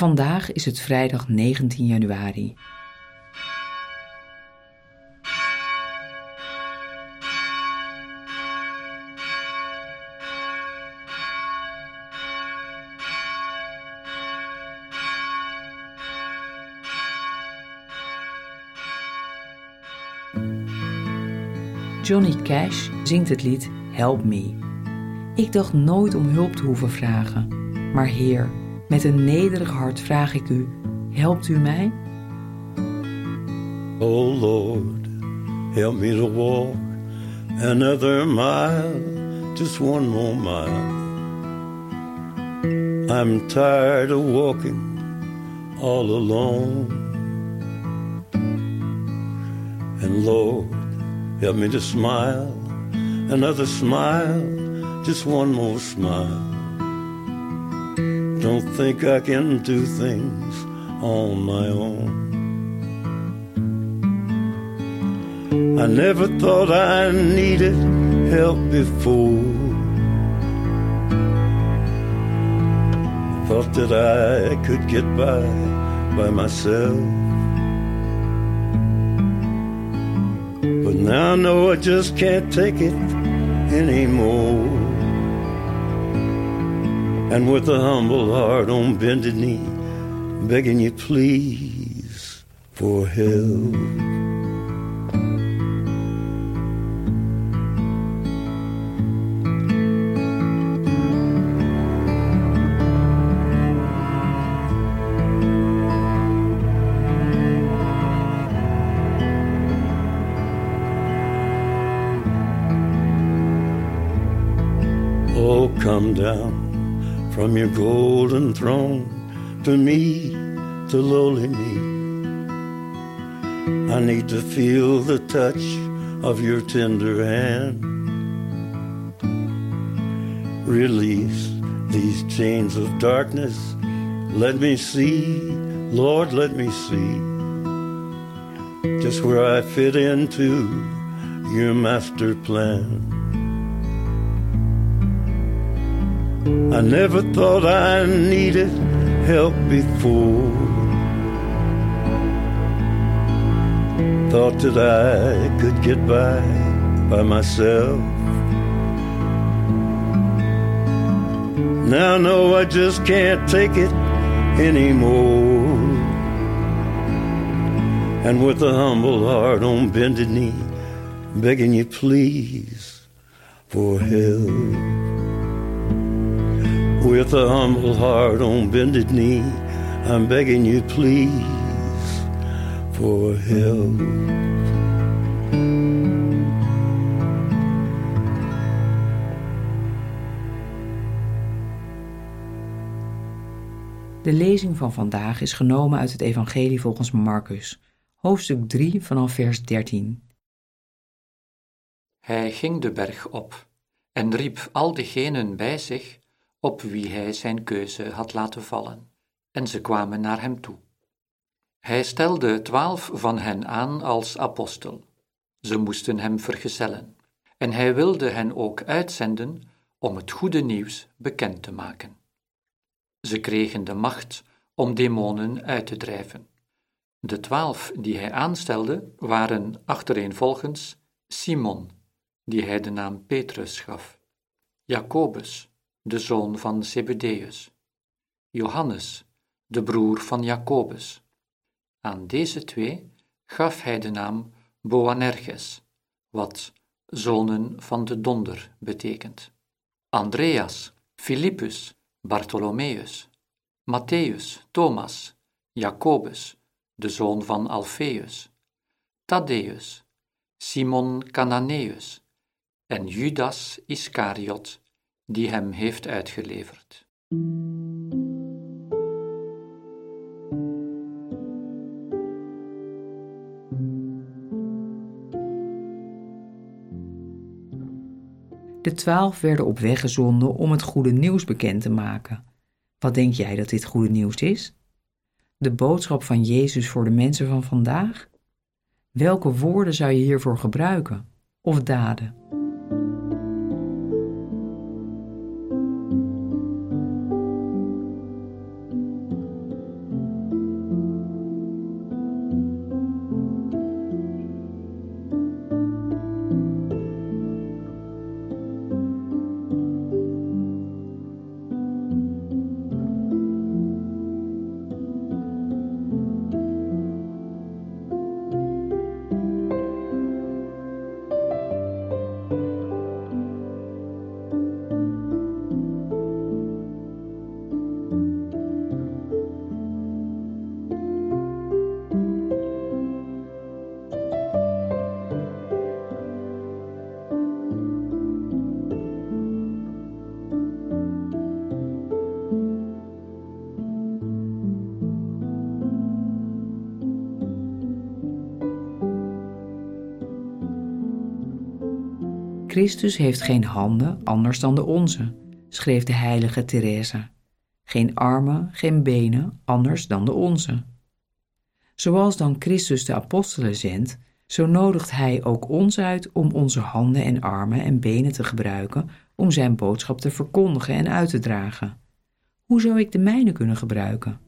Vandaag is het vrijdag 19 januari. Johnny Cash zingt het lied Help Me. Ik dacht nooit om hulp te hoeven vragen, maar Heer, met een nederig hart vraag ik u: helpt u mij? Oh Lord, help me to walk another mile, just one more mile. I'm tired of walking all alone. And Lord, help me to smile, another smile, just one more smile. I don't think I can do things on my own. I never thought I needed help before. Thought that I could get by by myself. But now I know I just can't take it anymore. And with a humble heart on bended knee, begging you please for help. Oh, come down from your golden throne to me, to lowly me. I need to feel the touch of your tender hand. Release these chains of darkness. Let me see, Lord, let me see just where I fit into your master plan. I never thought I needed help before. Thought that I could get by by myself. Now no, I just can't take it anymore. And with a humble heart on bended knee, begging you please for help with a humble heart on bended knee. I'm begging you, please, for help. De lezing van vandaag is genomen uit het Evangelie volgens Marcus, hoofdstuk 3 vanaf vers 13. Hij ging de berg op en riep al degenen bij zich op wie hij zijn keuze had laten vallen, en ze kwamen naar hem toe. Hij stelde twaalf van hen aan als apostel. Ze moesten hem vergezellen, en hij wilde hen ook uitzenden om het goede nieuws bekend te maken. Ze kregen de macht om demonen uit te drijven. De twaalf die hij aanstelde waren achtereenvolgens Simon, die hij de naam Petrus gaf, Jacobus, de zoon van Zebedeus, Johannes, de broer van Jacobus. Aan deze twee gaf hij de naam Boanerges, wat zonen van de donder betekent. Andreas, Philippus, Bartholomeus, Matthäus, Thomas, Jacobus, de zoon van Alfeus, Thaddeus, Simon Cananeus en Judas Iscariot, die hem heeft uitgeleverd. De twaalf werden op weg gezonden om het goede nieuws bekend te maken. Wat denk jij dat dit goede nieuws is? De boodschap van Jezus voor de mensen van vandaag? Welke woorden zou je hiervoor gebruiken? Of daden? Christus heeft geen handen anders dan de onze, schreef de heilige Teresa. Geen armen, geen benen anders dan de onze. Zoals dan Christus de apostelen zendt, zo nodigt Hij ook ons uit om onze handen en armen en benen te gebruiken om Zijn boodschap te verkondigen en uit te dragen. Hoe zou ik de mijne kunnen gebruiken?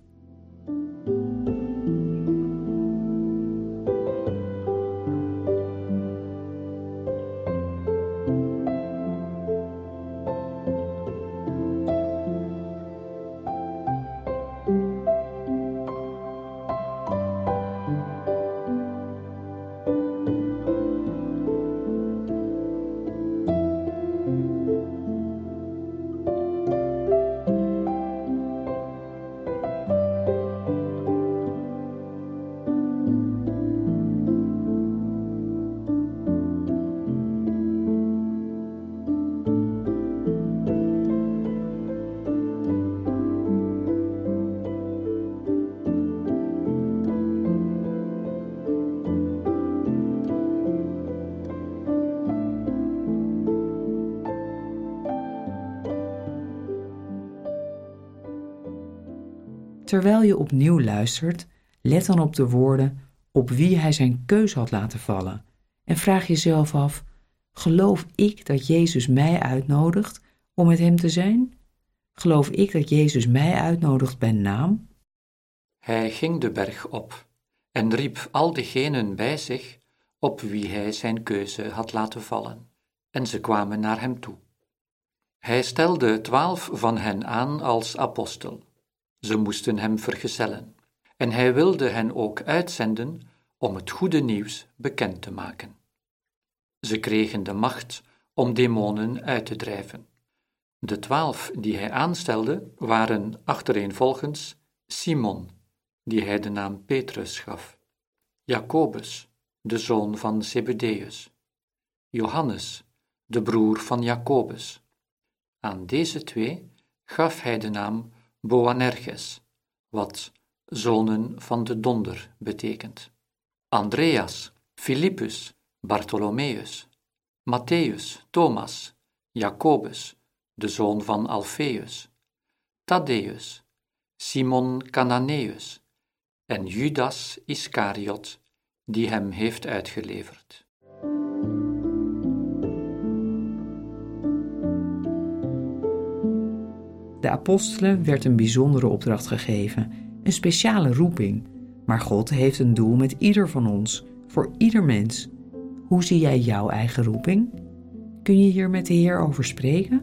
Terwijl je opnieuw luistert, let dan op de woorden op wie hij zijn keus had laten vallen en vraag jezelf af: geloof ik dat Jezus mij uitnodigt om met hem te zijn? Geloof ik dat Jezus mij uitnodigt bij naam? Hij ging de berg op en riep al degenen bij zich op wie hij zijn keuze had laten vallen, en ze kwamen naar hem toe. Hij stelde twaalf van hen aan als apostel ze moesten hem vergezellen. En hij wilde hen ook uitzenden om het goede nieuws bekend te maken. Ze kregen de macht om demonen uit te drijven. De twaalf die hij aanstelde waren achtereenvolgens Simon, die hij de naam Petrus gaf, Jacobus, de zoon van Zebedeus, Johannes, de broer van Jacobus. Aan deze twee gaf hij de naam Boanerges, wat zonen van de donder betekent. Andreas, Philippus, Bartholomeus, Matthäus, Thomas, Jacobus, de zoon van Alfeus, Thaddeus, Simon Cananeus en Judas Iscariot, die hem heeft uitgeleverd. De apostelen werd een bijzondere opdracht gegeven, een speciale roeping. Maar God heeft een doel met ieder van ons, voor ieder mens. Hoe zie jij jouw eigen roeping? Kun je hier met de Heer over spreken?